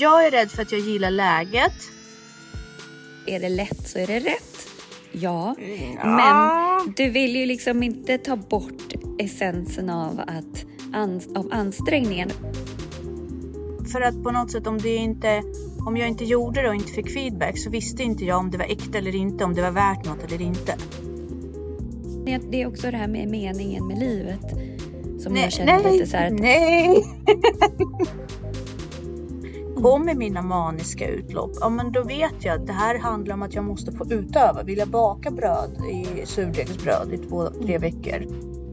Jag är rädd för att jag gillar läget. Är det lätt så är det rätt. Ja, Ja. men du vill ju liksom inte ta bort essensen av, att, ans- av ansträngningen. För att på något sätt om det inte om jag inte gjorde det och inte fick feedback så visste inte jag om det var äkta eller inte, om det var värt något eller inte. Det- Det är också det här med meningen med livet som Nej, jag känner nej, lite så här att nej! Kommer mina maniska utlopp, ja men då vet jag att det här handlar om att jag måste få utöva. Vill jag baka bröd i surdegsbröd i två, tre veckor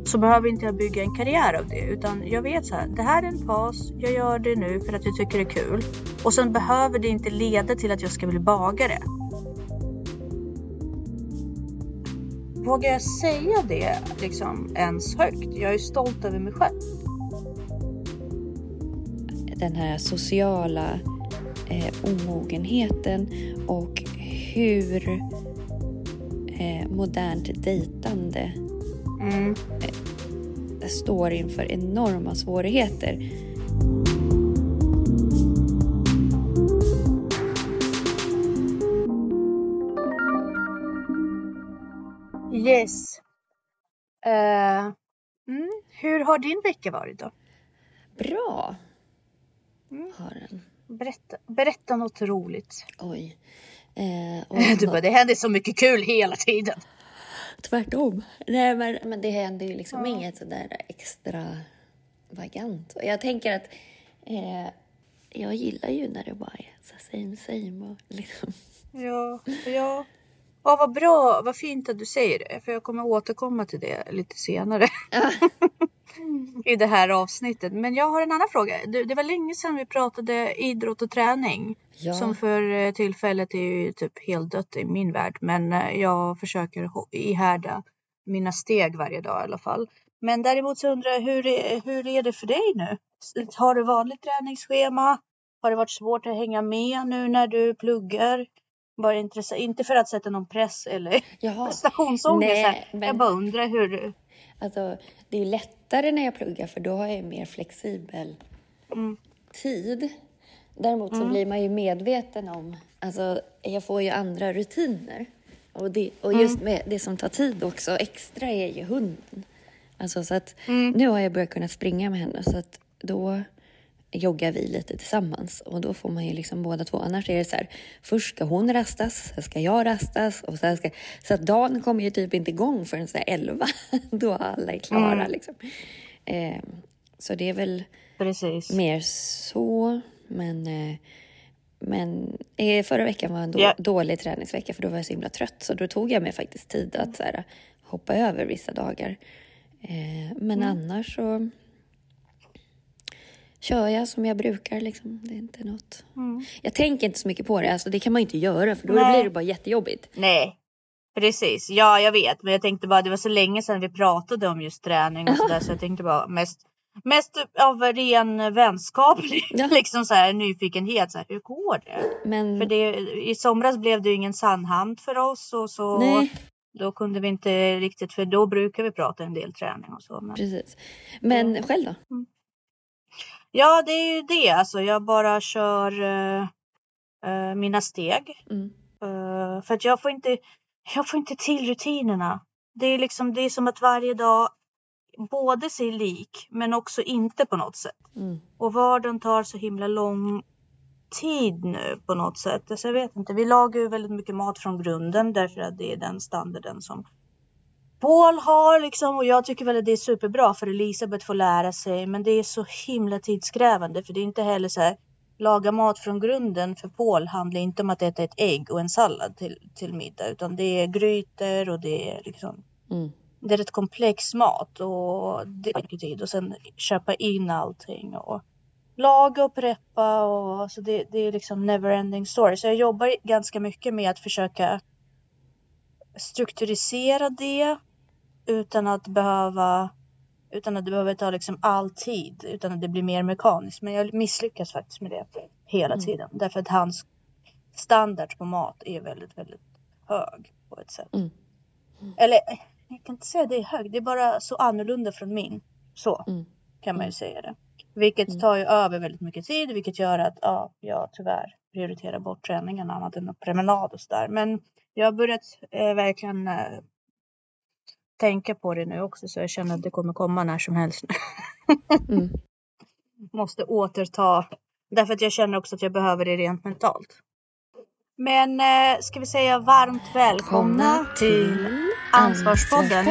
så behöver inte jag bygga en karriär av det utan jag vet så här, det här är en fas, jag gör det nu för att jag tycker det är kul och sen behöver det inte leda till att jag ska bli bagare. Vågar jag säga det liksom ens högt? Jag är stolt över mig själv. Den här sociala eh, omogenheten och hur eh, modernt dejtande Mm. står inför enorma svårigheter. Yes. Eh, mm. Hur har din vecka varit då? Bra! Mm. Har den. Berätta, berätta något roligt. Oj. Eh, Du bara, det händer så mycket kul hela tiden. Tvärtom. Nej, men, men det händer ju liksom Ja. inget sådär extravagant. Och jag tänker att eh, jag gillar ju när det bara är så same same. Och liksom. Ja, ja. Ja, vad bra, vad fint att du säger det. För jag kommer återkomma till det lite senare i det här avsnittet. Men jag har en annan fråga. Det, var länge sedan vi pratade idrott och träning. Ja. Som för eh, tillfället är ju typ helt dött i min värld. Men eh, jag försöker ihärda mina steg varje dag i alla fall. Men däremot så undrar jag hur är, hur är det för dig nu? Har du vanligt träningsschema? Har det varit svårt att hänga med nu när du pluggar? Bara intressant, inte för att sätta någon press eller Jaha. prestationsångest. Men- Jag bara undrar hur du... Alltså, det är lättare när jag pluggar för då har jag mer flexibel Mm. tid. Däremot så blir man ju medveten om, alltså jag får ju andra rutiner. Och, det, och just med det som tar tid också extra är ju hunden. Alltså så att nu har jag börjat kunna springa med henne så att då joggar vi lite tillsammans och då får man ju liksom båda två. Annars är det så här, först ska hon rastas, sen ska jag rastas och sen ska... Så att dagen kommer ju typ inte igång förrän så här elva då alla är klara liksom. Eh, så det är väl Precis. mer så, men... Eh, men eh, förra veckan var en då, Ja. dålig träningsvecka för då var jag så himla trött. Så då tog jag mig faktiskt tid att så här, hoppa över vissa dagar. Eh, men annars så kör jag som jag brukar. Liksom. Det är inte något. Jag tänker inte så mycket på det. Alltså, det kan man ju inte göra för då Nej. blir det bara jättejobbigt. Nej, precis. Ja, jag vet. Men jag tänkte bara, det var så länge sedan vi pratade om just träning och sådär. Så jag tänkte bara mest, mest av ren vänskaplig Ja. liksom så här, nyfikenhet. Så här, hur går det? Men För det, i somras blev det ju ingen sandhand för oss och så. nej, Då kunde vi inte riktigt, för då brukar vi prata en del träning och så. Men, precis. Men själv då? Ja, det är ju det. Alltså, jag bara kör eh, eh, mina steg. Mm. Eh, för att jag får inte, jag får inte till rutinerna. Det är liksom, det är som att varje dag både ser lik men också inte på något sätt. Mm. Och vardagen tar så himla lång tid nu på något sätt. Alltså jag vet inte, vi lagar ju väldigt mycket mat från grunden därför att det är den standarden som Paul har liksom och jag tycker väl att det är superbra för Elisabeth får lära sig men det är så himla tidskrävande för det är inte heller så här laga mat från grunden för Paul handlar inte om att äta ett ägg och en sallad till, till middag utan det är grytor och det är liksom Mm. det är rätt komplex mat och det tar mycket tid och sen köpa in allting och laga och preppa och alltså det, det är liksom never ending story. Så jag jobbar ganska mycket med att försöka strukturisera det utan att behöva utan att det behöver ta liksom all tid utan att det blir mer mekaniskt. Men jag misslyckas faktiskt med det hela Mm. tiden därför att hans standard på mat är väldigt, väldigt hög på ett sätt. Mm. Eller jag kan inte säga det är hög, det är bara så annorlunda från min. Så Mm. kan man ju Mm. säga det. Vilket Mm. tar ju över väldigt mycket tid, vilket gör att ja, jag tyvärr prioriterar bort träningen annat än promenad och sådär. Men jag har börjat eh, verkligen eh, tänka på det nu också så jag känner att det kommer komma när som helst. Mm. Måste återta, därför att jag känner också att jag behöver det rent mentalt. Men eh, ska vi säga varmt välkomna till Ansvarspodden.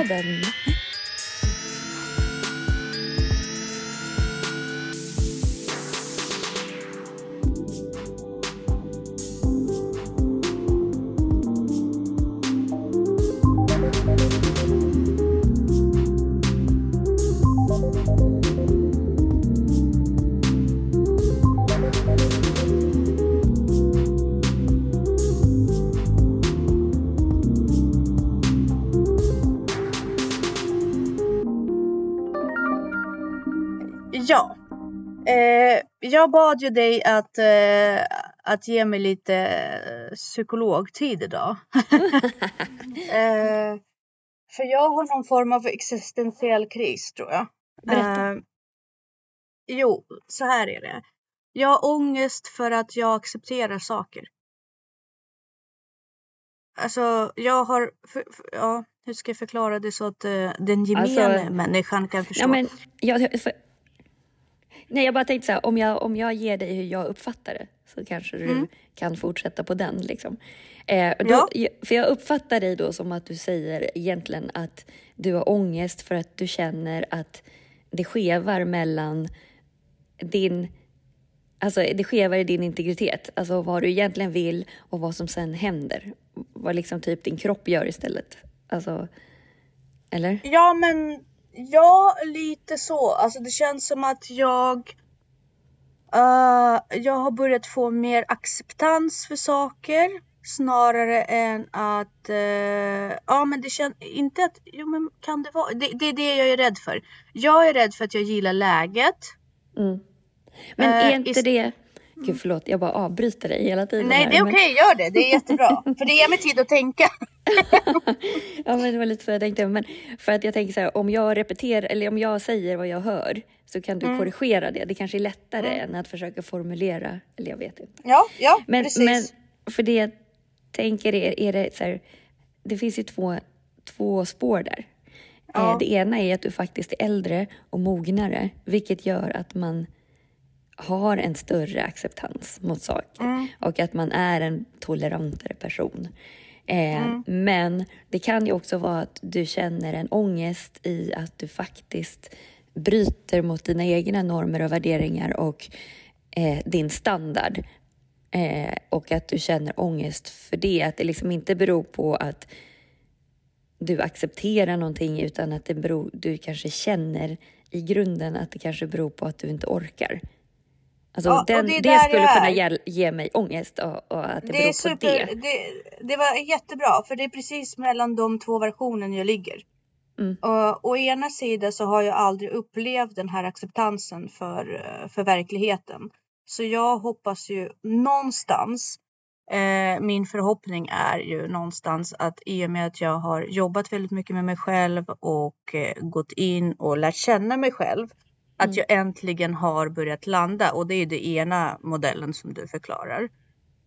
Jag bad ju dig att, eh, att ge mig lite eh, psykologtid idag. eh, för jag har någon form av existentiell kris tror jag. Berätta. Eh, jo, så här är det. Jag har ångest för att jag accepterar saker. Alltså, jag har... För, för, ja, hur ska jag förklara det så att eh, den gemene Alltså, människan kan förstå? Ja, men, jag, för, nej, jag bara tänkte så här, om jag, om jag ger dig hur jag uppfattar det så kanske du Mm. kan fortsätta på den. Liksom. Eh, då, För jag uppfattar dig då som att du säger egentligen att du har ångest för att du känner att det skevar mellan din Alltså det skevar i din integritet, alltså vad du egentligen vill och vad som sen händer. Vad liksom typ din kropp gör istället. Alltså, eller? Ja, men ja, lite så. Alltså det känns som att jag eh, jag har börjat få mer acceptans för saker snarare än att eh, ja, men det känns inte att jo, men kan det vara? Det, det är det jag är rädd för. Jag är rädd för att jag gillar läget. Mm. Men är inte ist- det... Gud förlåt, jag bara avbryter dig hela tiden. Nej, här, det är men- okej, gör det. Det är jättebra. för det ger mig tid att tänka. Ja, men det var lite så jag tänkte. Men för att jag tänker så här, om jag repeterar eller om jag säger vad jag hör så kan Mm. du korrigera det. Det kanske är lättare än att försöka formulera, eller jag vet inte. Ja, ja, Men, precis. men för det jag tänker är, är det så här, det finns ju två, två spår där. Ja. Eh, Det ena är att du faktiskt är äldre och mognare, vilket gör att man har en större acceptans mot saker Mm. och att man är en tolerantare person. Eh, Mm. Men det kan ju också vara att du känner en ångest i att du faktiskt bryter mot dina egna normer och värderingar och eh, din standard. Eh, och att du känner ångest för det. Att det liksom inte beror på att du accepterar någonting utan att det beror, du kanske känner i grunden att det kanske beror på att du inte orkar. Alltså Ja, den, det det, skulle kunna ge, ge mig ångest och, och att det, det, är beror super, på det. det. Det var jättebra, för det är precis mellan de två versionerna jag ligger. Mm. Och, å ena sidan så har jag aldrig upplevt den här acceptansen för, för verkligheten. Så jag hoppas ju någonstans, eh, min förhoppning är ju någonstans att i och med att jag har jobbat väldigt mycket med mig själv och eh, gått in och lärt känna mig själv. Att Mm. jag äntligen har börjat landa och det är det ena modellen som du förklarar.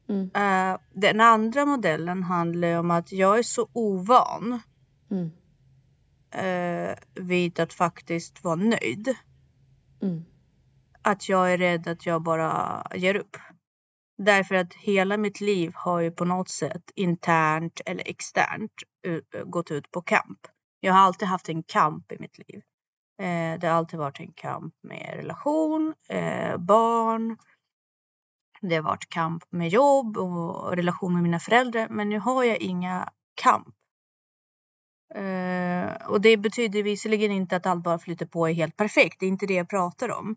Mm. Eh, den andra modellen handlar om att jag är så ovan Mm. eh, vid att faktiskt vara nöjd. Mm. Att jag är rädd att jag bara ger upp. Därför att hela mitt liv har ju på något sätt internt eller externt u- gått ut på kamp. Jag har alltid haft en kamp i mitt liv. Eh, det har alltid varit en kamp med relation, eh, barn. Det har varit kamp med jobb och relation med mina föräldrar. Men nu har jag inga kamp. Eh, och det betyder visserligen inte att allt bara flyter på är helt perfekt. Det är inte det jag pratar om.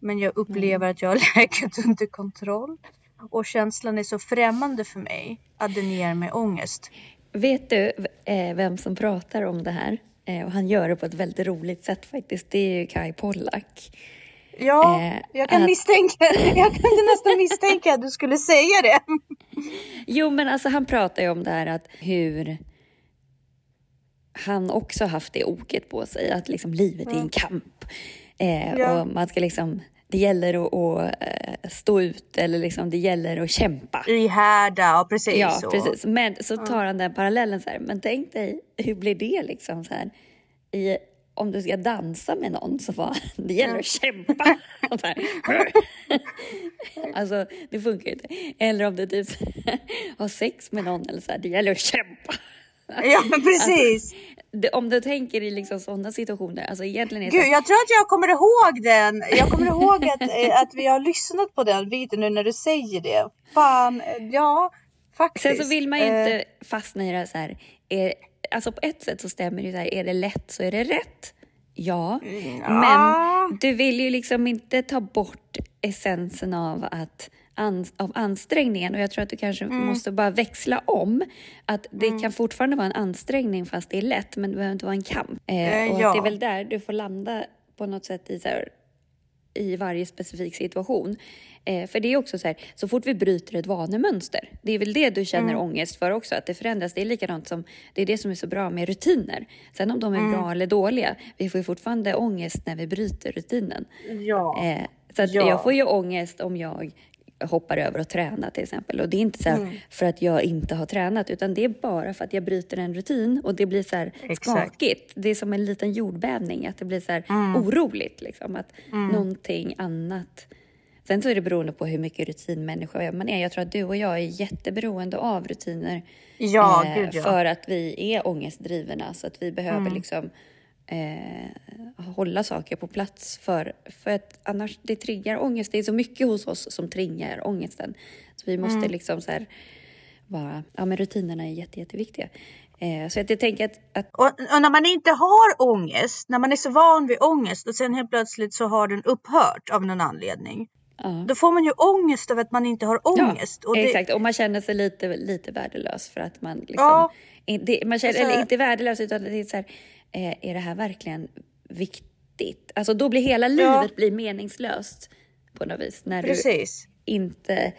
Men jag upplever att jag har läget under kontroll. Och känslan är så främmande för mig att den ger mig ångest. Vet du eh, vem som pratar om det här? Eh, och han gör det på ett väldigt roligt sätt faktiskt. Det är ju Kai Pollak. Ja, Eh, jag kan att- misstänka. Jag kunde nästan misstänka att du skulle säga det. Jo, men alltså han pratar ju om det här att hur han också haft det oket på sig, att liksom livet är en kamp. Eh, Ja. Och man ska liksom, det gäller att, att eh, stå ut eller liksom, det gäller att kämpa. Ihärda och precis Ja, så. precis. Men så tar han den parallellen så här, men tänk dig, hur blir det liksom så här, i, om du ska dansa med någon så bara, det gäller att kämpa. Alltså, det funkar ju inte. Eller om du typ har sex med någon eller så här, det gäller att kämpa. Ja men precis. Det, om du tänker i liksom sådana situationer, alltså egentligen är det Gud, jag tror att jag kommer ihåg den. Jag kommer ihåg att, eh, att vi har lyssnat på den videon nu när du säger det. Fan, eh, ja faktiskt. Sen så vill man ju Eh, inte fastna i det så här, är, alltså på ett sätt så stämmer det ju så här, är det lätt så är det rätt. Ja, ja. men du vill ju liksom inte ta bort essensen av att an, av ansträngningen och jag tror att du kanske Mm. måste bara växla om. Att det kan fortfarande vara en ansträngning fast det är lätt men det behöver inte vara en kamp. Eh, Eh, och ja. det är väl där du får landa på något sätt i så här, i varje specifik situation. Eh, för det är också så här, så fort vi bryter ett vanemönster, det är väl det du känner Mm. ångest för också, att det förändras. Det är likadant som, det är det som är så bra med rutiner. Sen om de är Mm. bra eller dåliga, vi får ju fortfarande ångest när vi bryter rutinen. ja. Eh, så att Ja. jag får ju ångest om jag hoppar över att träna till exempel. Och det är inte så Mm. för att jag inte har tränat utan det är bara för att jag bryter en rutin och det blir så här Exakt. skakigt. Det är som en liten jordbävning, att det blir så här Mm. oroligt. Liksom, att någonting annat. Sen så är det beroende på hur mycket rutinmänniska man är. Jag tror att du och jag är jätteberoende av rutiner. Ja, eh, gud ja. För att vi är ångestdrivna så att vi behöver Mm. liksom eh, hålla saker på plats för, för att annars det triggar ångest. Det är så mycket hos oss som triggar ångesten. Så vi måste Mm. liksom så här bara, ja men rutinerna är jätte, jätteviktiga. Eh, så att jag tänker att, att Och, och när man inte har ångest, när man är så van vid ångest och sen helt plötsligt så har den upphört av någon anledning. ja. Då får man ju ångest över att man inte har ångest. Ja, och det, exakt. Och man känner sig lite, lite värdelös för att man liksom... Ja. det, man känner, Alltså- eller inte värdelös, utan det är så här, är det här verkligen viktigt? Alltså då blir hela Ja. livet blir meningslöst på något vis. När du Precis. inte...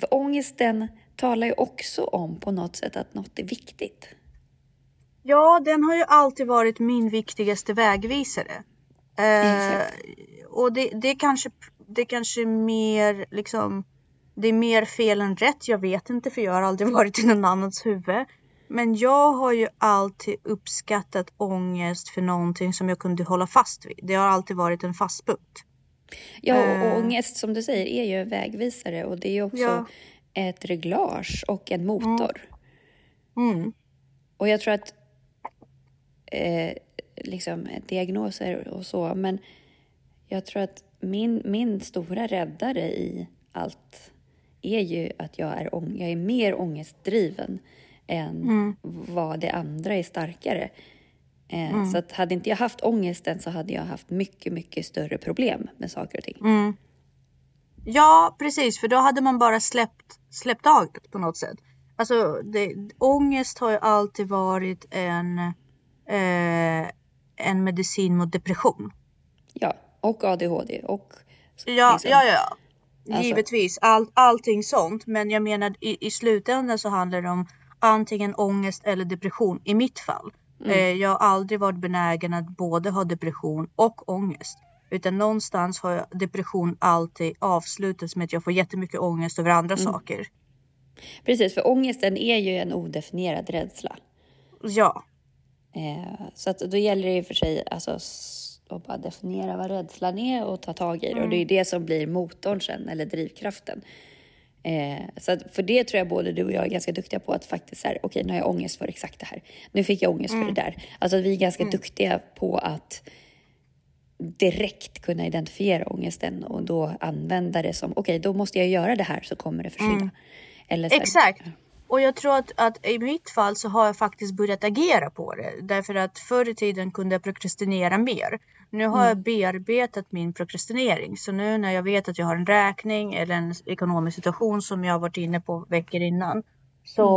För ångesten talar ju också om på något sätt att något är viktigt. Ja, den har ju alltid varit min viktigaste vägvisare. Eh, och det, det, är kanske, det är kanske mer liksom, det är mer fel än rätt. Jag vet inte för jag har aldrig varit i någon annans huvud. Men jag har ju alltid uppskattat ångest för någonting som jag kunde hålla fast vid. Det har alltid varit en fast punkt. Ja, och, Eh. ångest som du säger är ju en vägvisare och det är ju också Ja. ett reglage och en motor. Mm. Och jag tror att eh, liksom diagnoser och så, men jag tror att min, min stora räddare i allt är ju att jag är, ång- jag är mer ångestdriven än vad det andra är starkare. Eh, Så att hade inte jag haft ångesten så hade jag haft mycket, mycket större problem med saker och ting. Mm. Ja, precis, för då hade man bara släppt, släppt taget på något sätt. Alltså, det, ångest har ju alltid varit en, eh, en medicin mot depression. Ja, och ADHD och Ja, liksom- ja, ja. Alltså- Givetvis, all, allting sånt. Men jag menar i, i slutändan så handlar det om antingen ångest eller depression i mitt fall. Mm. Eh, jag har aldrig varit benägen att både ha depression och ångest. Utan någonstans har depression alltid avslutats med att jag får jättemycket ångest över andra Mm. saker. Precis, för ångesten är ju en odefinierad rädsla. Ja, Eh, så att då gäller det och för sig alltså, att bara definiera vad rädslan är och ta tag i det. Och det är det som blir motorn sen, eller drivkraften. Eh, så för det tror jag både du och jag är ganska duktiga på att faktiskt här, okej nu har jag ångest för exakt det här. Nu fick jag ångest för det där. Alltså vi är ganska duktiga på att direkt kunna identifiera ångesten och då använda det som okej, då måste jag göra det här så kommer det försvinna. Eller så här, exakt. Och jag tror att, att i mitt fall så har jag faktiskt börjat agera på det. Därför att förr i tiden kunde jag prokrastinera mer. Nu har jag bearbetat min prokrastinering. Så nu när jag vet att jag har en räkning eller en ekonomisk situation som jag har varit inne på veckor innan. Så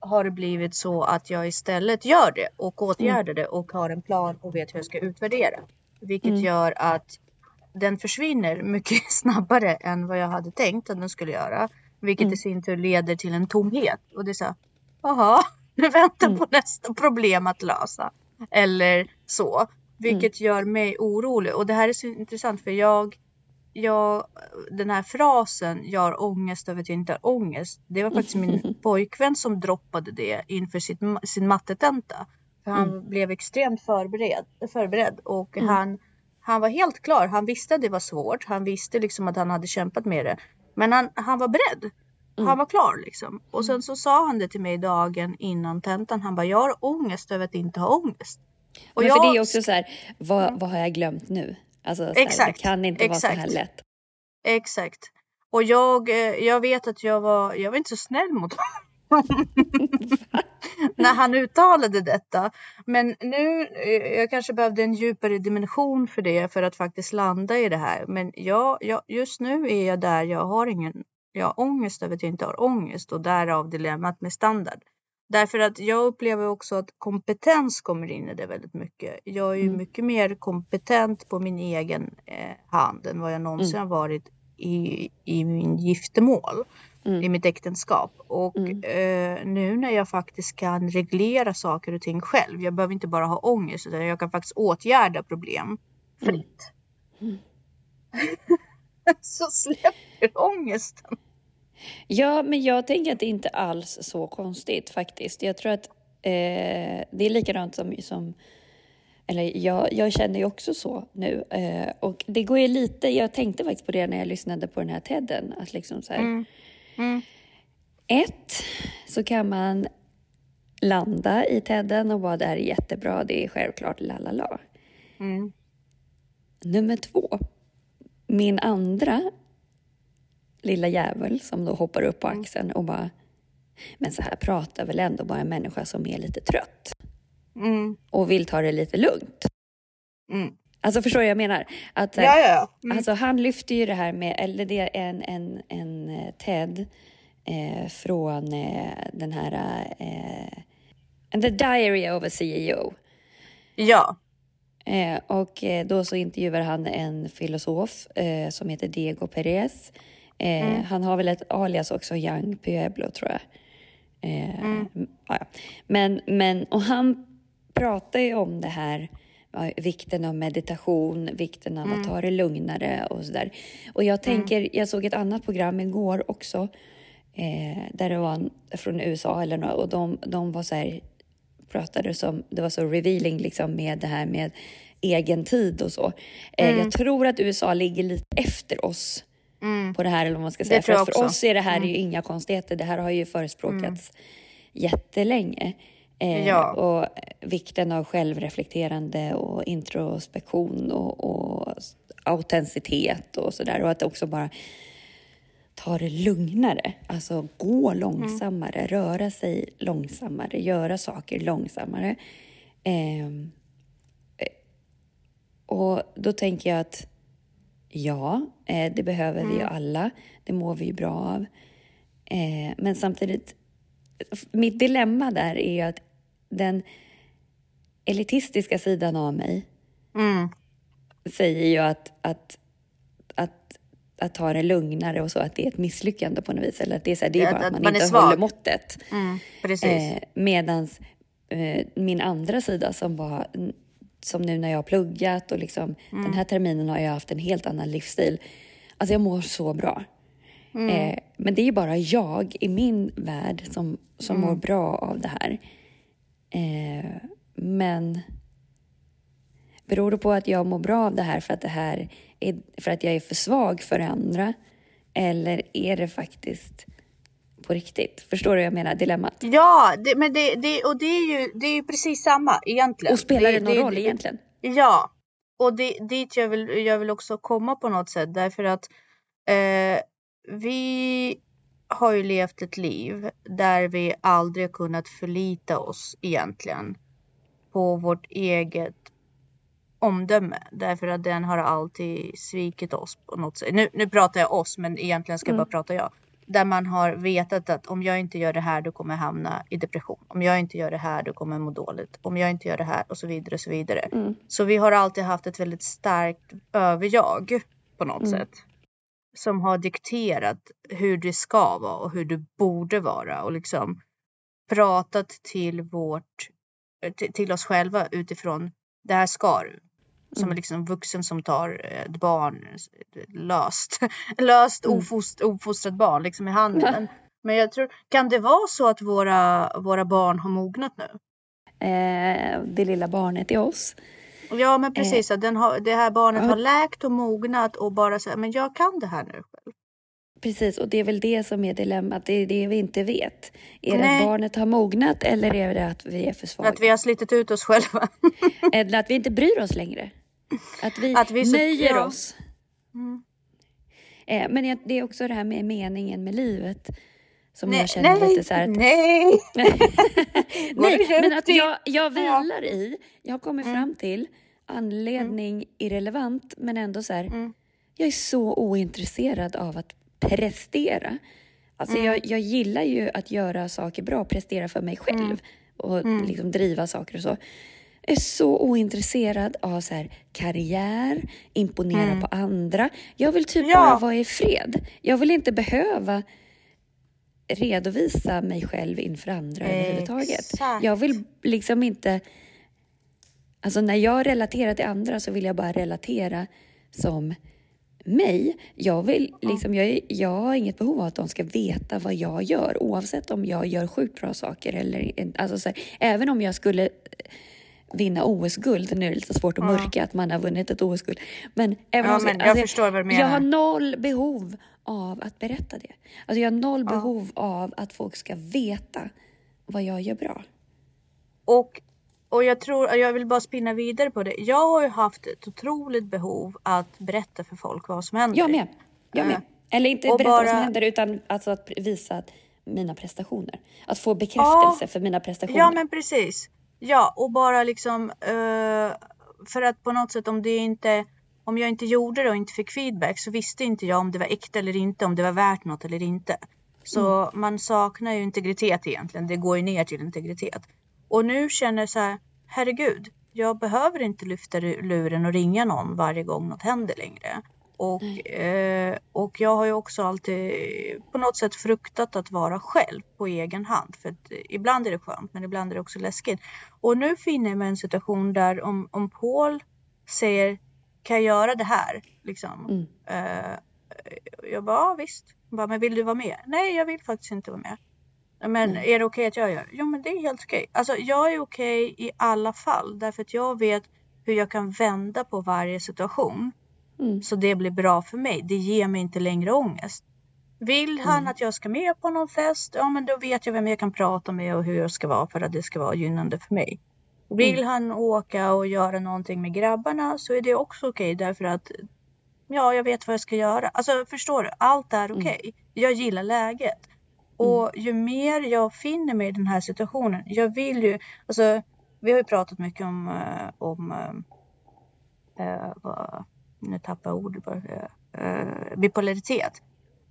har det blivit så att jag istället gör det och åtgärdar det och har en plan och vet hur jag ska utvärdera. Vilket gör att den försvinner mycket snabbare än vad jag hade tänkt att den skulle göra. Vilket i sin tur leder till en tomhet. Och det är så här, jaha, Du väntar mm. på nästa problem att lösa. Eller så. Vilket mm. gör mig orolig. Och det här är så intressant för jag, jag den här frasen jag har ångest över att jag inte har ångest. Det var faktiskt min pojkvän som droppade det inför sitt, sin mattetenta. För han mm. blev extremt förberedd, förberedd och mm. han, han var helt klar. Han visste att det var svårt. Han visste liksom att han hade kämpat med det. Men han, han var beredd. Mm. Han var klar liksom. Och sen så sa han det till mig dagen innan tentan. Han bara, jag har ångest över att inte ha ångest. Och Men jag... för det är också så här, vad, mm. vad har jag glömt nu? Alltså, så här, det kan inte Exakt. vara så här lätt. Exakt. Och jag, eh, jag vet att jag var, jag var inte så snäll mot honom. när han uttalade detta. Men nu, eh, jag kanske behövde en djupare dimension för det för att faktiskt landa i det här. Men jag, jag, just nu är jag där jag har ingen, jag har ångest över att jag inte har ångest och därav dilemmat med standard. Därför att jag upplever också att kompetens kommer in i det väldigt mycket. Jag är ju mm. mycket mer kompetent på min egen eh, hand än vad jag någonsin mm. har varit i, i min giftermål mm. i mitt äktenskap. Och mm. eh, nu när jag faktiskt kan reglera saker och ting själv. Jag behöver inte bara ha ångest utan jag kan faktiskt åtgärda problem fritt. Mm. så släpper ångesten. Ja, men jag tänker att det inte alls så konstigt faktiskt. Jag tror att eh, det är likadant som, som eller jag, jag känner ju också så nu. Eh, och det går ju lite, jag tänkte faktiskt på det när jag lyssnade på den här TEDen. Att liksom så här, mm. Mm. Ett, så kan man landa i TEDen och bara det här är jättebra, det är självklart, la la la. Mm. Nummer två, min andra lilla jävel som då hoppar upp på mm. axeln och bara men så här pratar väl ändå bara en människa som är lite trött mm. och vill ta det lite lugnt. Mm. Alltså förstår du vad jag menar? Att, ja, ja. Mm. Alltså han lyfter ju det här med, eller det är en, en, en eh, TED eh, från eh, den här eh, The Diary of a CEO. Ja. Eh, och eh, då så intervjuar han en filosof som heter Diego Perez. Mm. Han har väl ett alias också, Young Pueblo tror jag. Mm. Ja. Men, men, och han pratar ju om det här vikten av meditation, vikten av mm. att ta det lugnare och sådär. Och jag mm. tänker, jag såg ett annat program igår också, eh, där det var en, från USA eller något, och de, de var så här, pratade som, det var så revealing liksom med det här med egen tid och så. Eh, mm. Jag tror att USA ligger lite efter oss mm. på det här, eller vad man ska säga. För, för oss är det här mm. ju inga konstigheter, det här har ju förespråkats mm. jättelänge. Eh, ja. Och vikten av självreflekterande och introspektion och, och autenticitet och sådär. Och att också bara ta det lugnare. Alltså gå långsammare, mm. röra sig långsammare, göra saker långsammare. Ehm, eh, och då tänker jag att ja, eh, det behöver mm. vi ju alla. Det mår vi ju bra av. Eh, men samtidigt, mitt dilemma där är ju att den elitistiska sidan av mig mm. säger ju att, att, att, att ta det lugnare och så, att det är ett misslyckande på något vis. Eller att det är, så här, det är bara att, att man, man inte håller måttet. Mm, eh, medans eh, min andra sida som var som nu när jag har pluggat och liksom mm. den här terminen har jag haft en helt annan livsstil. Alltså jag mår så bra. Mm. Eh, men det är bara jag i min värld som, som mm. mår bra av det här. Eh, men beror det på att jag mår bra av det här för att det här är för att jag är för svag för andra? Eller är det faktiskt på riktigt? Förstår du vad jag menar? Dilemmat. Ja, det, men det, det, och det är, ju, det är ju precis samma egentligen. Och spelar det, någon roll egentligen? Ja, och det, dit jag vill, jag vill också komma på något sätt därför att eh, vi har ju levt ett liv där vi aldrig kunnat förlita oss egentligen på vårt eget omdöme därför att den har alltid svikit oss på något sätt. Nu, nu pratar jag oss men egentligen ska mm. bara prata jag. Där man har vetat att om jag inte gör det här då kommer jag hamna i depression. Om jag inte gör det här då kommer jag må dåligt. Om jag inte gör det här och så vidare och så vidare. Mm. Så vi har alltid haft ett väldigt starkt överjag på något mm. sätt som har dikterat hur det ska vara och hur det borde vara och liksom pratat till vårt, till, till oss själva utifrån det här ska du. Som Mm. är liksom vuxen som tar ett barn löst, löst Mm. ofost, ofostrat barn liksom i handen. Men, jag tror, kan det vara så att våra, våra barn har mognat nu? Eh, det lilla barnet i oss. Ja men precis, att den har, det här barnet Ja. har läkt och mognat och bara säger men jag kan det här nu själv. Precis, och det är väl det som är dilemmat. Det är det vi inte vet. Är det Nej. att barnet har mognat eller är det att vi är för svaga? Att vi har slitit ut oss själva. Eller att vi inte bryr oss längre. Att vi, Att vi så- nöjer ja. oss. Mm. Eh, men det är också det här med meningen med livet. Som Nej, jag känner nej, lite så här att, nej. Nej, men att jag, jag vilar i, jag har kommit Mm. fram till anledning irrelevant men ändå så här, Mm. jag är så ointresserad av att prestera. Alltså Mm. jag, jag gillar ju att göra saker bra, prestera för mig själv Mm. och Mm. liksom driva saker och så. Är så ointresserad av så här, karriär, imponera Mm. på andra. Jag vill typ Ja. bara vara i fred. Jag vill inte behöva redovisa mig själv inför andra överhuvudtaget. Exakt. Jag vill liksom inte... Alltså när jag relaterar till andra så vill jag bara relatera som mig. Jag, vill, liksom, jag, jag har inget behov av att de ska veta vad jag gör oavsett om jag gör sjukt bra saker eller alltså så här, även om jag skulle vinna OS-guld, nu är det lite svårt att Ja. mörka att man har vunnit ett OS-guld. Men, även Ja, om, men jag alltså, förstår vad du jag har menar. noll behov av att berätta det. Alltså jag har noll Ja. behov av att folk ska veta vad jag gör bra. Och, och jag tror, jag vill bara spinna vidare på det. Jag har ju haft ett otroligt behov att berätta för folk vad som händer. Jag med. Jag med. Eh, Eller inte berätta vad som bara- händer utan alltså att visa att mina prestationer. Att få bekräftelse för mina prestationer. Ja men precis. Ja och bara liksom eh, för att på något sätt om det inte om jag inte gjorde det och inte fick feedback så visste inte jag om det var äkta eller inte, om det var värt något eller inte. Så man saknar ju integritet egentligen. Det går ju ner till integritet. Och nu känner jag så här, herregud, jag behöver inte lyfta luren och ringa någon varje gång något händer längre. Och, eh, och jag har ju också alltid på något sätt fruktat att vara själv på egen hand. För att ibland är det skönt men ibland är det också läskigt. Och nu finner jag mig i en situation där om, om Paul säger kan jag göra det här? Liksom. Mm. Eh, jag bara, ja visst. Jag bara, men vill du vara med? Nej, jag vill faktiskt inte vara med. Men Mm. är det okej att jag gör? Jo, men det är helt okej. Alltså, jag är okej i alla fall därför att jag vet hur jag kan vända på varje situation Mm. så det blir bra för mig. Det ger mig inte längre ångest. Vill han Mm. att jag ska med på någon fest? Ja, men då vet jag vem jag kan prata med och hur jag ska vara för att det ska vara gynnande för mig. Vill Mm. han åka och göra någonting med grabbarna så är det också okej därför att ja, jag vet vad jag ska göra. Alltså förstår du? Allt är Mm. okej. Jag gillar läget. Och ju mer jag finner mig i den här situationen. Jag vill ju, alltså vi har ju pratat mycket om, eh, om vad, nu tappar jag ordet bara. Eh, bipolaritet.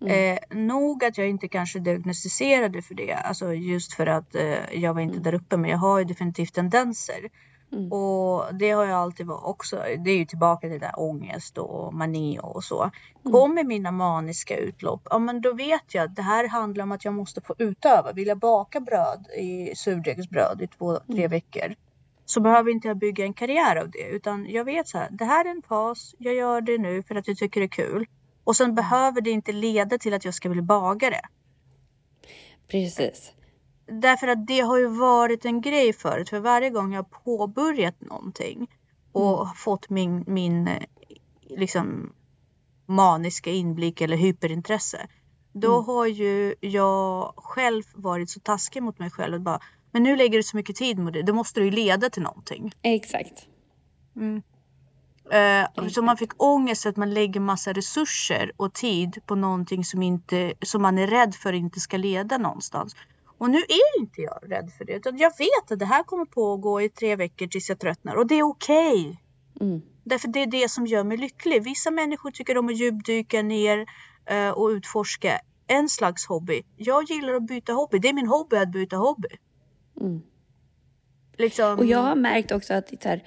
Mm. Eh, nog att jag inte kanske diagnostiserade för det, alltså just för att eh, jag var inte Mm. där uppe, men jag har ju definitivt tendenser. Mm. Och det har jag alltid varit också. Det är ju tillbaka till det där ångest och mani och så. Mm. Kommer mina maniska utlopp, ja men då vet jag att det här handlar om att jag måste få utöva. Vill jag baka bröd i surdegsbröd i två, tre Mm. veckor så behöver inte jag bygga en karriär av det. Utan jag vet så här, det här är en fas, jag gör det nu för att jag tycker det är kul. Och sen behöver det inte leda till att jag ska bli bagare. Precis. Därför att det har ju varit en grej förut. För varje gång jag har påbörjat någonting och har fått min, min eh, liksom maniska inblick eller hyperintresse. Då Mm. har ju jag själv varit så taskig mot mig själv. Att bara, men nu lägger du så mycket tid med det. Då måste det ju leda till någonting. Exakt. Mm. Eh, så man fick ångest att man lägger massa resurser och tid på någonting som, inte, som man är rädd för inte ska leda någonstans. Och nu är inte jag rädd för det. Utan jag vet att det här kommer pågå i tre veckor tills jag tröttnar. Och det är okej. Mm. Därför det är det som gör mig lycklig. Vissa människor tycker om att djupdyka ner eh, och utforska en slags hobby. Jag gillar att byta hobby. Det är min hobby att byta hobby. Mm. Liksom, Och jag har märkt också att så här,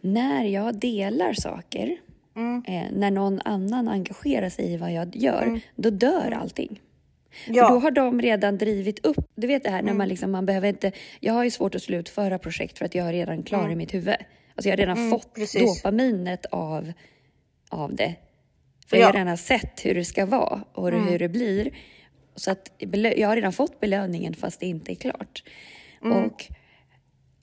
när jag delar saker, mm, eh, när någon annan engagerar sig i vad jag gör, Mm. då dör allting. Ja. För då har de redan drivit upp, du vet det här när Mm. man liksom, man behöver inte, jag har ju svårt att slutföra projekt för att jag är redan klar i mitt huvud. Alltså jag har redan Mm, fått precis. dopaminet av, av det. För Ja. jag har redan sett hur det ska vara och hur det blir. Så att jag har redan fått belöningen fast det inte är klart. Och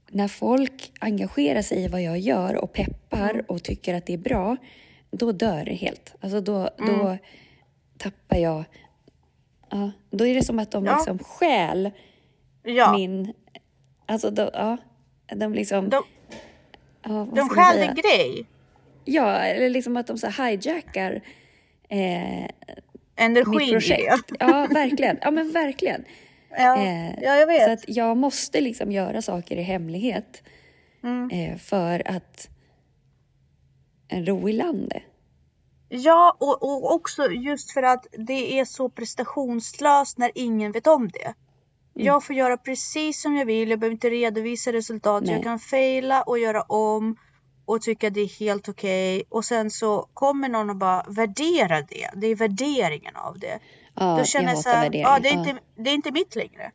när folk engagerar sig i vad jag gör och peppar och tycker att det är bra, då dör det helt. Alltså då, då tappar jag... Ja, då är det som att de Ja. liksom stjäl Ja. min... Alltså då, ja, de liksom... De, ja, de stjäl din grej. Ja, eller liksom att de så hijackar eh, Energin mitt projekt. Ja, verkligen. Ja, men verkligen. Ja, Eh, ja, jag vet. Så att jag måste liksom göra saker i hemlighet Mm. eh, för att ro i landet. Ja, och, och också just för att det är så prestationslöst när ingen vet om det. Mm. Jag får göra precis som jag vill, jag behöver inte redovisa resultat. Nej. Jag kan faila och göra om och tycka det är helt okej. Och sen så kommer någon och bara värdera det. Det är värderingen av det. Ja, Då känner jag jag så hatar här, värdering. ja, det, är Ja. inte, det är inte mitt längre.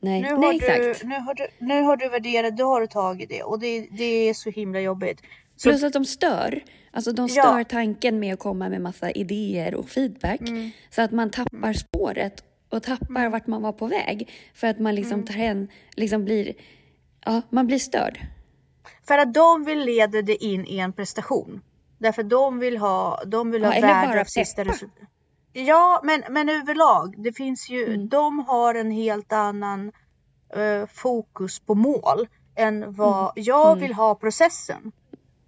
Nej, Nu har, Nej du, exakt. nu, har du, nu har du värderat, då har du tagit det. Och det, det är så himla jobbigt. Så, Plus att de stör. Alltså de Ja. stör tanken med att komma med massa idéer och feedback. Mm. Så att man tappar spåret och tappar vart man var på väg. För att man liksom Mm. tar hen, liksom blir, ja, man blir störd. För att de vill leda det in i en prestation. Därför de vill ha, de vill Ja, ha eller värde av sista peppa. Ja, men, men överlag. Det finns ju, Mm. de har en helt annan eh, fokus på mål än vad jag vill ha processen.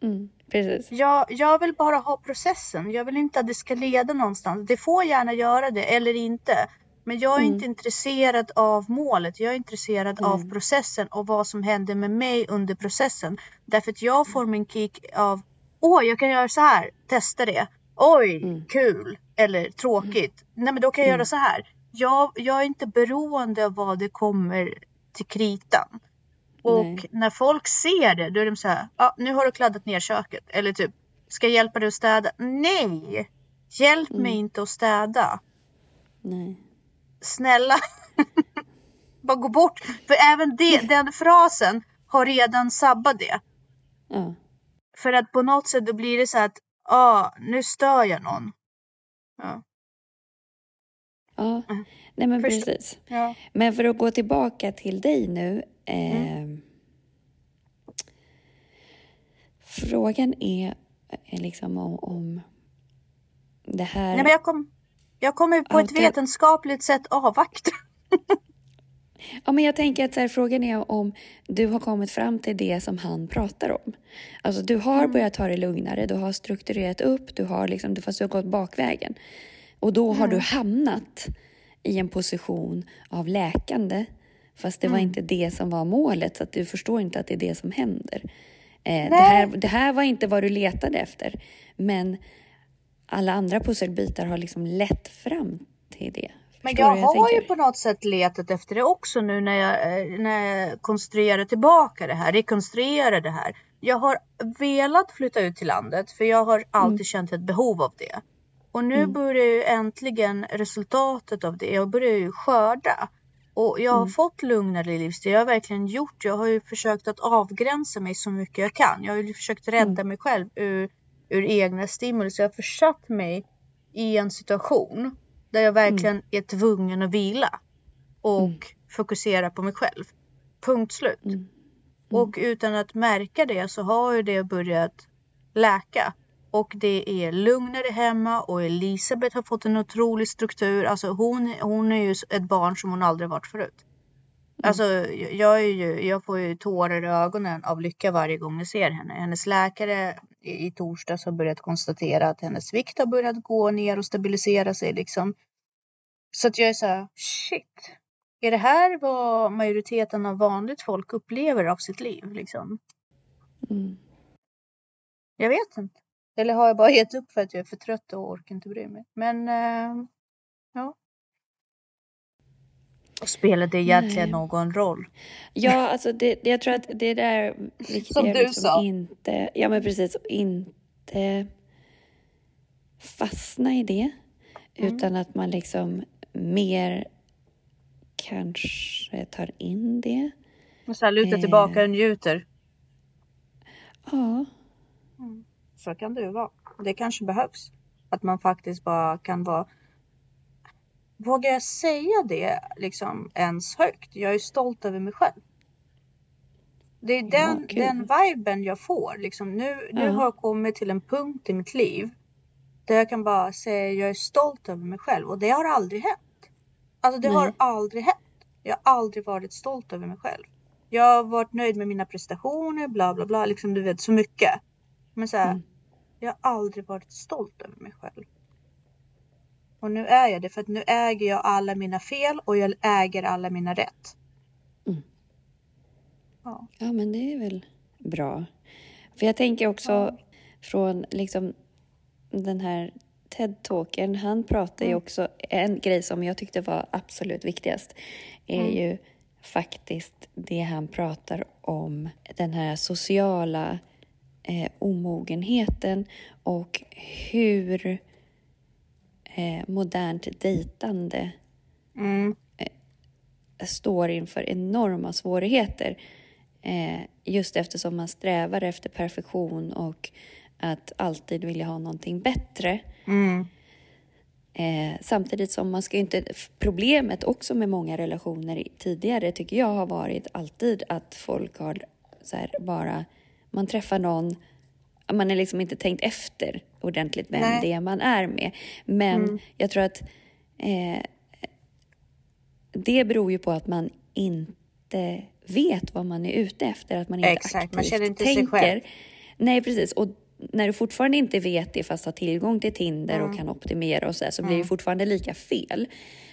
Mm, precis. Jag, jag vill bara ha processen. Jag vill inte att det ska leda någonstans. Det får gärna göra det eller inte. Men jag är Mm. inte intresserad av målet. Jag är intresserad av Nej. processen och vad som händer med mig under processen. Därför att jag får min kick av Åh, jag kan göra så här. Testa det. Oj, Mm. kul. Eller tråkigt. Nej, men då kan jag göra så här. Jag, jag är inte beroende av vad det kommer till kritan. Och Nej. när folk ser det, då är de så här, ah, nu har du kladdat ner köket. Eller typ, ska jag hjälpa dig att städa? Nej! Hjälp mig Mm. inte att städa. Nej. Snälla. Bara gå bort. För även det, den frasen har redan sabbat det. Ja. För att på något sätt då blir det så att, ah, nu stör jag någon. Ja. ja. Nej men Förstå- precis. Ja. Men för att gå tillbaka till dig nu. Eh, Mm. Frågan är eh, liksom om, om det här... Nej, men jag, kom, jag kommer på ett Auto- vetenskapligt sätt avvakta. Ja, men jag tänker att så här, frågan är om du har kommit fram till det som han pratar om. Alltså du har Mm. börjat ta det lugnare, du har strukturerat upp, du har liksom, du- fast du har gått bakvägen. Och då har Mm. du hamnat i en position av läkande. Fast det var Mm. inte det som var målet, så att du förstår inte att det är det som händer. Eh, det, här, det här var inte vad du letade efter. Men alla andra pusselbitar har liksom lett fram till det. Men jag du har ju tänker? på något sätt letat efter det också nu när jag, eh, när jag konstruerar tillbaka det här, rekonstruerar det här. Jag har velat flytta ut till landet för jag har alltid känt ett behov av det. Och nu Mm. börjar ju äntligen resultatet av det, jag börjar ju skörda. Och jag har Mm. fått lugnare livsstil, jag har verkligen gjort Jag har ju försökt att avgränsa mig så mycket jag kan. Jag har ju försökt rädda mig själv ur, ur egna stimuli. Så jag har försatt mig i en situation där jag verkligen är tvungen att vila och Mm. fokusera på mig själv. Punkt slut. Mm. Och utan att märka det så har ju det börjat läka. Och det är lugnare hemma och Elisabeth har fått en otrolig struktur. Alltså hon, hon är ju ett barn som hon aldrig varit förut. Alltså jag, är ju, jag får ju tårar i ögonen av lycka varje gång jag ser henne. Hennes läkare i, i torsdags har börjat konstatera att hennes vikt har börjat gå ner och stabilisera sig liksom. Så att jag är så här, shit. Är det här vad majoriteten av vanligt folk upplever av sitt liv liksom? Mm. Jag vet inte. Eller har jag bara gett upp för att jag är för trött och orkar inte bry mig. Men eh, ja. Och spelar det egentligen Nej. någon roll? Ja, alltså det, jag tror att det där viktiga Som är du liksom sa. inte, ja men precis, inte fastna i det. Mm. Utan att man liksom mer kanske tar in det. Så här, luta tillbaka och njuter. Ja, Så kan det ju vara. Det kanske behövs. Att man faktiskt bara kan vara... Vågar jag säga det liksom ens högt? Jag är stolt över mig själv. Det är den, kul. den viben jag får. Liksom nu, nu Ja. har jag kommit till en punkt i mitt liv där jag kan bara säga jag är stolt över mig själv och det har aldrig hänt. Alltså det har Nej. aldrig hänt. Jag har aldrig varit stolt över mig själv. Jag har varit nöjd med mina prestationer, bla bla bla, liksom du vet så mycket. Men så här, Mm. jag har aldrig varit stolt över mig själv. Och nu är jag det för att nu äger jag alla mina fel och jag äger alla mina rätt. Mm. Ja. ja men det är väl bra. För jag tänker också Ja. från liksom den här TED-talken, han pratar ju Mm. också, en grej som jag tyckte var absolut viktigast är Mm. ju faktiskt det han pratar om, den här sociala eh, omogenheten och hur eh, modernt dejtande Mm. står inför enorma svårigheter. Eh, just eftersom man strävar efter perfektion och att alltid vilja ha någonting bättre. Mm. Eh, samtidigt som man ska inte... Problemet också med många relationer tidigare tycker jag har varit alltid att folk har så här, bara... Man träffar någon, man har liksom inte tänkt efter ordentligt vem Nej. det är man är med. Men Mm. jag tror att eh, det beror ju på att man inte vet vad man är ute efter, att man inte Exakt, aktivt man känner inte sig tänker. själv. Nej, precis. Och när du fortfarande inte vet det fast har tillgång till Tinder Mm. och kan optimera och så, där, så blir det fortfarande lika fel.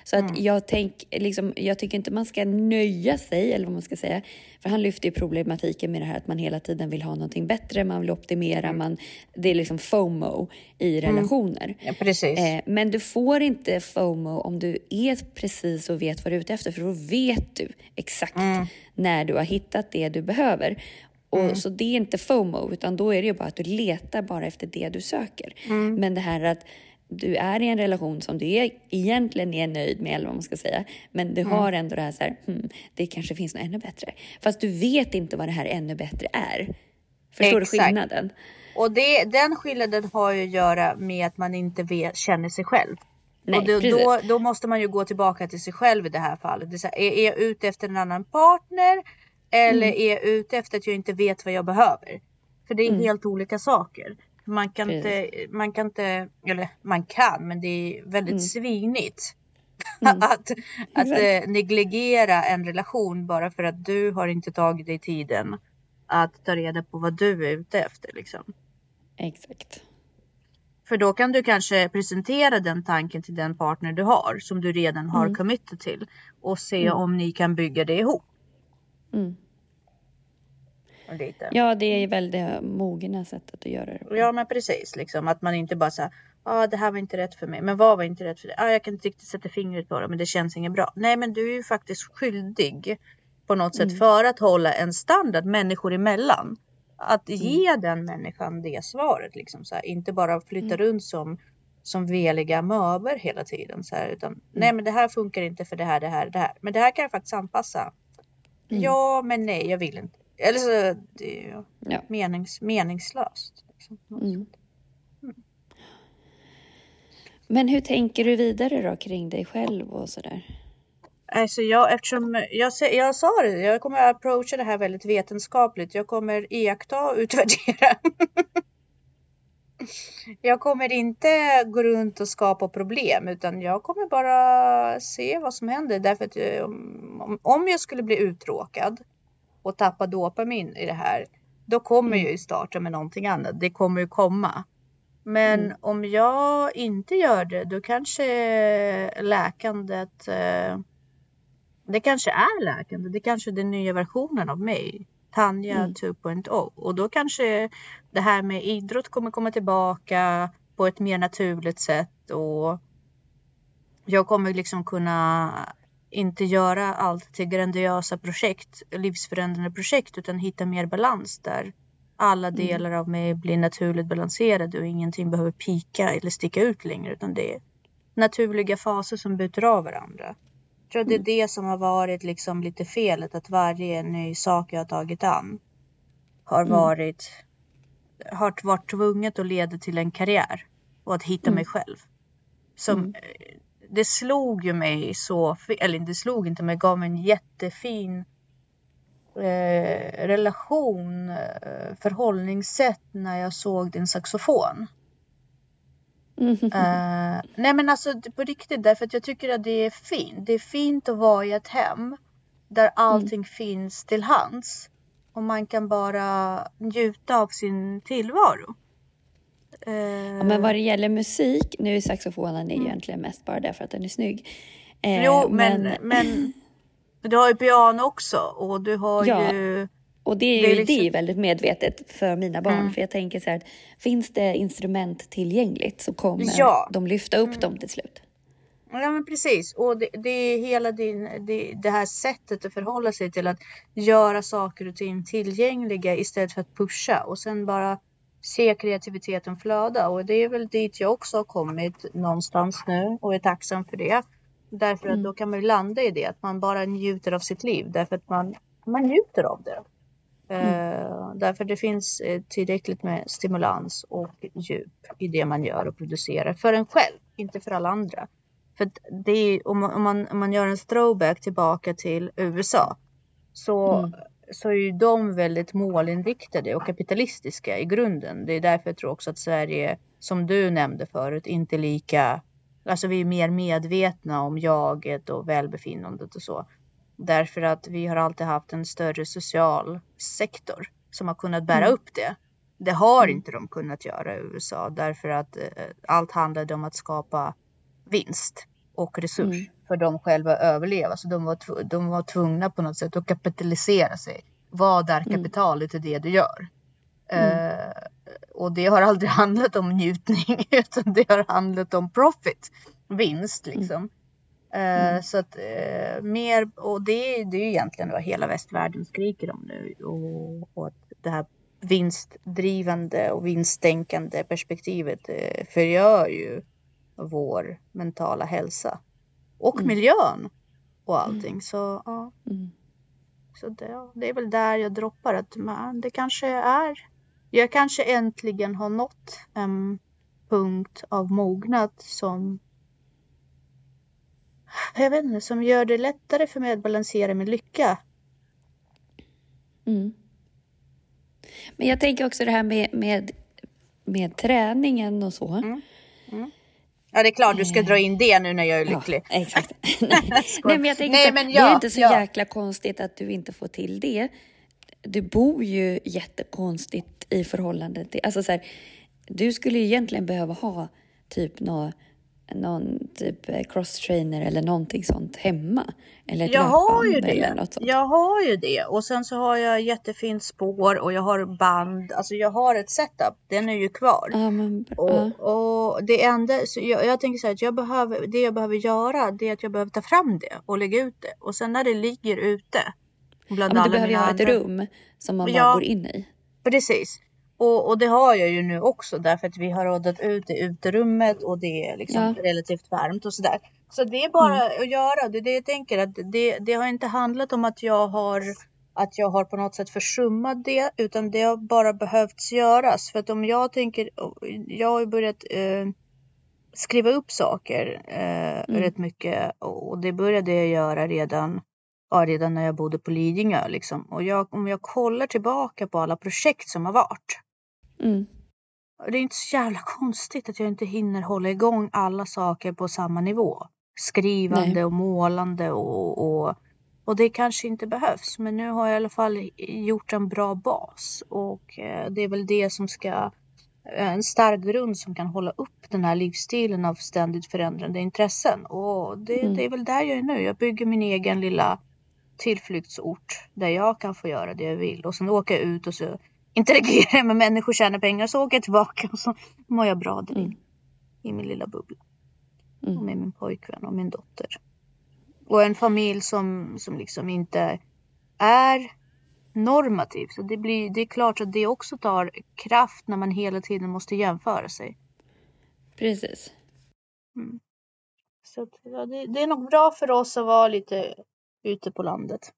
Så att Mm. jag, tänk, liksom, jag tycker inte man ska nöja sig, eller vad man ska säga. För han lyfter ju problematiken med det här att man hela tiden vill ha någonting bättre, man vill optimera, Mm. man, det är liksom FOMO i relationer. Ja, precis. Eh, men du får inte FOMO om du är precis och vet vad du är ute efter, för då vet du exakt Mm. när du har hittat det du behöver. Och Så det är inte FOMO, utan då är det ju bara att du letar bara efter det du söker. Mm. Men det här att du är i en relation som du är, egentligen är nöjd med, eller vad man ska säga, men du Mm. har ändå det här, så här hmm, det kanske finns något ännu bättre. Fast du vet inte vad det här ännu bättre är. Förstår du Exakt. skillnaden? Och det, den skillnaden har ju att göra med att man inte vet, känner sig själv. Nej, och då, då, då måste man ju gå tillbaka till sig själv i det här fallet. Det är, här, är, är jag ute efter en annan partner? Eller Mm. är ute efter att jag inte vet vad jag behöver? För det är Mm. helt olika saker. Man kan, Precis. inte, man kan inte, eller man kan, men det är väldigt Mm. svinigt. Mm. att att eh, negligera en relation bara för att du har inte tagit dig tiden att ta reda på vad du är ute efter. Liksom. Exakt. För då kan du kanske presentera den tanken till den partner du har som du redan har Mm. committed till och se Mm. om ni kan bygga det ihop. Mm. Lite. Ja, det är väl det mogna sättet att göra det på. Ja men precis liksom att man inte bara säger ah, det här var inte rätt för mig. Men vad var inte rätt för dig? Ah, jag kan inte riktigt sätta fingret på det men det känns inget bra. Nej men du är ju faktiskt skyldig på något sätt Mm. för att hålla en standard människor emellan. Att Mm. ge den människan det svaret liksom så här, inte bara flytta Mm. runt som som veliga möber hela tiden så här, utan Mm. nej men det här funkar inte för det här, det här, det här. Men det här kan jag faktiskt anpassa. Mm. Ja men nej jag vill inte. Eller så det är ju Ja. menings, meningslöst. Liksom. Mm. Men hur tänker du vidare då kring dig själv och sådär? Alltså jag, eftersom jag, jag sa det, jag kommer att approacha det här väldigt vetenskapligt. Jag kommer iaktta och utvärdera. jag kommer inte gå runt och skapa problem utan jag kommer bara se vad som händer. Därför att eh, om, om jag skulle bli uttråkad och tappa dopamin i det här, då kommer Mm. jag ju starta med någonting annat. Det kommer ju komma. Men Mm. om jag inte gör det, då kanske läkandet eh, det kanske är läkande. Det kanske är den nya versionen av mig. Tanja Mm. 2.0. Och då kanske det här med idrott kommer komma tillbaka på ett mer naturligt sätt. Och jag kommer liksom kunna inte göra allt till grandiosa projekt, livsförändrande projekt, utan hitta mer balans där alla Mm. delar av mig blir naturligt balanserade och ingenting behöver pika eller sticka ut längre. Utan det, naturliga faser som byter av varandra. Jag tror det är det som har varit liksom lite felet, att varje ny sak jag har tagit an har varit, har varit tvunget att leda till en karriär och att hitta mig själv. Som, Det slog ju mig så, eller det slog inte mig, gav mig en jättefin eh, relation, eh, förhållningssätt när jag såg din saxofon. Mm. Eh, nej men alltså på riktigt därför att jag tycker att det är fint. Det är fint att vara i ett hem där allting finns till hands. Och man kan bara njuta av sin tillvaro. Eh, Ja, men vad det gäller musik, nu är saxofonen ju egentligen mest bara därför att den är snygg. Eh, Mm. jo men, men du har ju piano också och du har Ja. ju Och det är Det ju är liksom- det är väldigt medvetet för mina barn. Mm. För jag tänker så här att finns det instrument tillgängligt så kommer Ja. Mm. de lyfta upp dem till slut. Ja men precis. Och det, det är hela din, det, det här sättet att förhålla sig till att göra saker och ting tillgängliga istället för att pusha och sen bara se kreativiteten flöda. Och det är väl dit jag också har kommit någonstans nu och är tacksam för det. Därför att då kan man ju landa i det, att man bara njuter av sitt liv därför att man, man njuter av det. Eh, därför det finns eh, tillräckligt med stimulans och djup i det man gör och producerar för en själv, inte för alla andra. För det är, om, man, om, man, om man gör en throwback tillbaka till USA så, Mm. Så är ju de väldigt målinriktade och kapitalistiska i grunden. Det är därför jag tror också att Sverige, som du nämnde förut, inte lika... Alltså vi är mer medvetna om jaget och välbefinnandet och så. Därför att vi har alltid haft en större social sektor som har kunnat bära Mm. upp det. Det har inte de kunnat göra i USA därför att eh, allt handlade om att skapa vinst och resurs Mm. för dem själva att överleva. Så de var, de var tvungna på något sätt att kapitalisera sig. Vad är Mm. kapitalet i det du gör? Mm. Eh, och det har aldrig handlat om njutning utan det har handlat om profit, vinst liksom. Eh, Mm. Så att eh, mer, och det, är- det är ju egentligen vad hela västvärlden skriker om nu. Och, och att det här vinstdrivande och vinststänkande perspektivet förgör ju vår mentala hälsa. Och Mm. miljön och allting. Så ja, Mm. så det, det är väl där jag droppar att man, det kanske är. Jag kanske äntligen har nått en punkt av mognad som jag vet inte, som gör det lättare för mig att balansera min lycka. Mm. Men jag tänker också det här med, med, med träningen och så. Mm. Ja, det är klart du ska dra in det nu när jag är lycklig. Ja, exakt. Nej, men jag tänker Nej, men det är ja, inte så ja. jäkla konstigt att du inte får till det. Du bor ju jättekonstigt i förhållande till... Alltså så här, du skulle ju egentligen behöva ha typ nå, någon typ eh, cross-trainer eller någonting sånt hemma. Eller ett Jag har ju det. Jag har ju det. Och sen så har jag jättefint spår och jag har band. Alltså jag har ett setup. Den är ju kvar. Ja, men, ja. Och, och det enda, så jag, jag tänker så här att jag behöver, det jag behöver göra det är att jag behöver ta fram det och lägga ut det. Och sen när det ligger ute. Ja, Bland men alla du behöver ju ha ett rum som man bara Ja. går in i. Precis. Och, och det har jag ju nu också därför att vi har rådat ut i uterummet och det är liksom Ja. relativt varmt och sådär. Så det är bara att göra. Det är det jag tänker att det, det har inte handlat om att jag har att jag har på något sätt försummat det utan det har bara behövts göras. För att om jag tänker, jag har ju börjat eh, skriva upp saker eh, rätt mycket och det började jag göra redan, ja, redan när jag bodde på Lidingö. Liksom. Och jag, om jag kollar tillbaka på alla projekt som har varit Mm. det är inte så jävla konstigt att jag inte hinner hålla igång alla saker på samma nivå. Skrivande Nej. och målande och, och, och det kanske inte behövs. Men nu har jag i alla fall gjort en bra bas och eh, det är väl det som ska en stark grund som kan hålla upp den här livsstilen av ständigt förändrande intressen. Och det, Mm. det är väl där jag är nu. Jag bygger min egen lilla tillflyktsort där jag kan få göra det jag vill och sen åka ut och så interagera med människor, tjäna pengar så åker jag tillbaka och så mår jag bra där Mm. i min lilla bubbla. Mm. Och med min pojkvän och min dotter. Och en familj som, som liksom inte är normativ. Så det, blir, det är klart att det också tar kraft när man hela tiden måste jämföra sig. Precis. Mm. Så ja, det, det är nog bra för oss att vara lite ute på landet.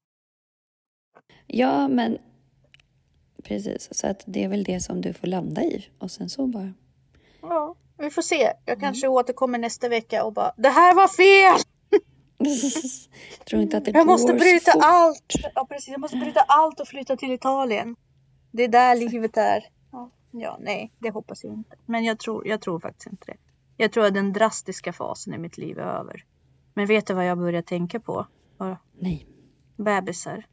Ja, men precis. Så att det är väl det som du får landa i. Och sen så bara... Ja, vi får se. Jag kanske återkommer nästa vecka och bara Det här var fel! Tror inte att det Jag måste bryta fort. allt. Ja, precis. Jag måste bryta allt och flytta till Italien. Det är där livet är. Ja, ja, nej, det hoppas jag inte. Men jag tror, jag tror faktiskt inte det. Jag tror att den drastiska fasen i mitt liv är över. Men vet du vad jag börjar tänka på? Ja, Nej. Bebisar.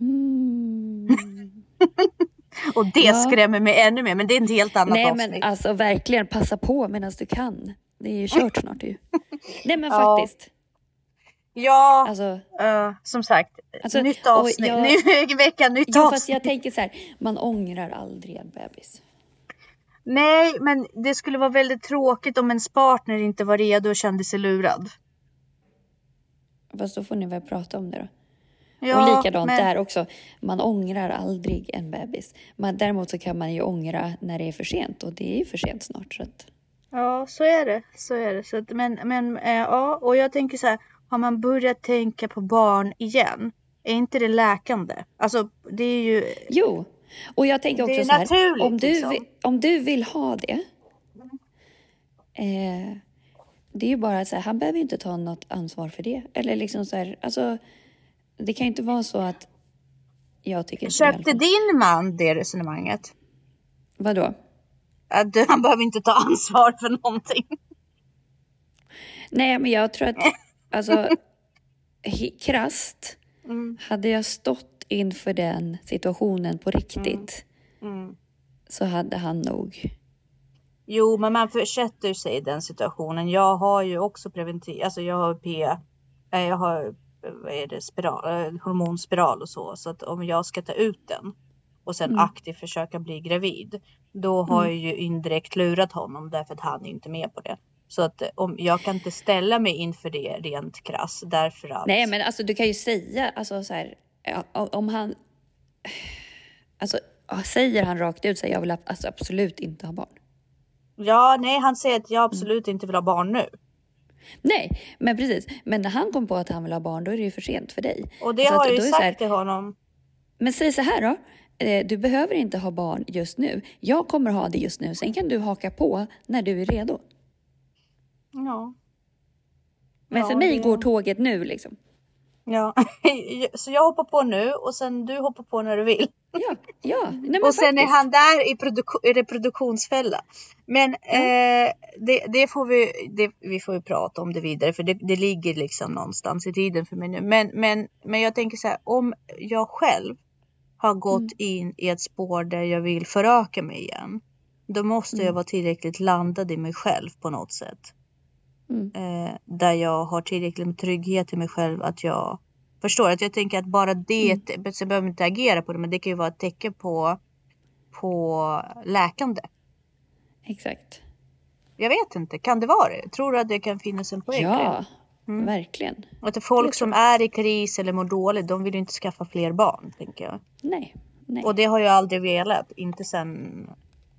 Mm. Och det Ja. skrämmer mig ännu mer. Men det är ett helt annat Nej, avsnitt. men alltså verkligen passa på medan du kan. Det är ju kört snart ju. Nej, men faktiskt. Ja, Alltså, eh, som sagt. Alltså, nytt avsnitt. jag- Ny vecka, nytt ja, fast avsnitt. jag tänker så här, man ångrar aldrig en bebis. Nej, men det skulle vara väldigt tråkigt om ens partner inte var redo och kände sig lurad. Fast då får ni väl prata om det då. Ja, och likadant men- där också. Man ångrar aldrig en bebis. Men däremot så kan man ju ångra när det är för sent och det är ju för sent snart. Så att, Ja, så är det. Så är det. Så att, men men eh, ja, och jag tänker så här. Har man börjat tänka på barn igen? Är inte det läkande? Alltså, det är ju... jo, och jag tänker också så här. Om du, liksom. om du vill ha det. Eh, det är ju bara så här, han behöver inte ta något ansvar för det. Eller liksom så här, alltså. Det kan ju inte vara så att jag tycker Köpte din man det resonemanget? Vadå? Att du- han behöver inte ta ansvar för någonting. Nej, men jag tror att, alltså, krasst, Mm, hade jag stått inför den situationen på riktigt mm. så hade han nog... Jo, men man försätter sig i den situationen. Jag har ju också preventiv, alltså jag har P, eh, jag har vad är det, spiral, eh, hormonspiral och så. Så att om jag ska ta ut den och sen Mm. aktivt försöka bli gravid, då har jag ju indirekt lurat honom därför att han är inte med på det. Så att eh, om jag kan inte ställa mig inför det rent krass därför att. Nej, men alltså du kan ju säga, alltså så här, om han... Alltså, säger han rakt ut så här, jag vill alltså, absolut inte ha barn. Ja, nej, han säger att jag Mm. absolut inte vill ha barn nu. Nej, men precis. Men när han kom på att han vill ha barn, då är det ju för sent för dig. Och det Så att har jag ju sagt här- till honom. Men säg så här då. Eh, Du behöver inte ha barn just nu. Jag kommer ha det just nu. Sen kan du haka på när du är redo. Ja. Men Ja, för mig det- går tåget nu liksom. Ja, så jag hoppar på nu och sen du hoppar på när du vill. Ja, ja. Nej, och sen faktiskt. är han där i, produk- reproduktionsfälla. Men eh, det, det får vi, det, vi får ju prata om det vidare för det, det ligger liksom någonstans i tiden för mig nu. Men, men, men jag tänker så här, om jag själv har gått Mm. in i ett spår där jag vill föröka mig igen. Då måste jag Mm. vara tillräckligt landad i mig själv på något sätt. Mm. Eh, där jag har tillräckligt med trygghet i mig själv att jag förstår att jag tänker att bara det, Mm. så behöver inte agera på det, men det kan ju vara ett tecken på, på läkande. Exakt. Jag vet inte, kan det vara det? Tror du att det kan finnas en poäng? Ja, Mm. verkligen. Att folk som är i kris eller mår dåligt, de vill ju inte skaffa fler barn, tänker jag. Nej, nej. Och det har jag aldrig velat, inte sen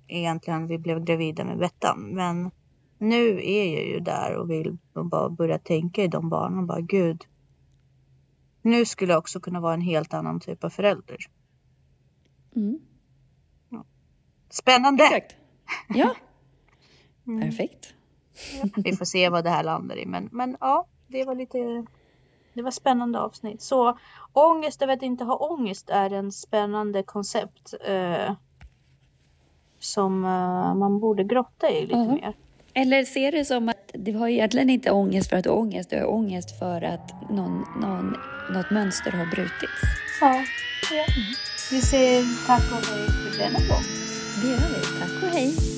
egentligen vi blev gravida med Bettan. Men nu är jag ju där och vill bara börja tänka i de barnen. Bara gud. Nu skulle jag också kunna vara en helt annan typ av förälder. Mm. Spännande! Exakt. Ja, Mm. perfekt. Vi får se vad det här landar i. Men, men ja, det var lite det var spännande avsnitt. Så ångest över att inte ha ångest är en spännande koncept. Eh, som eh, man borde grotta i lite Ja. mer. Eller ser det som att du har egentligen inte ångest för att du har ångest. Du har ångest för att någon, någon, något mönster har brutits. Ja, ja. Vi säger tack och hej för denna gång. Det gör vi. Tack och hej.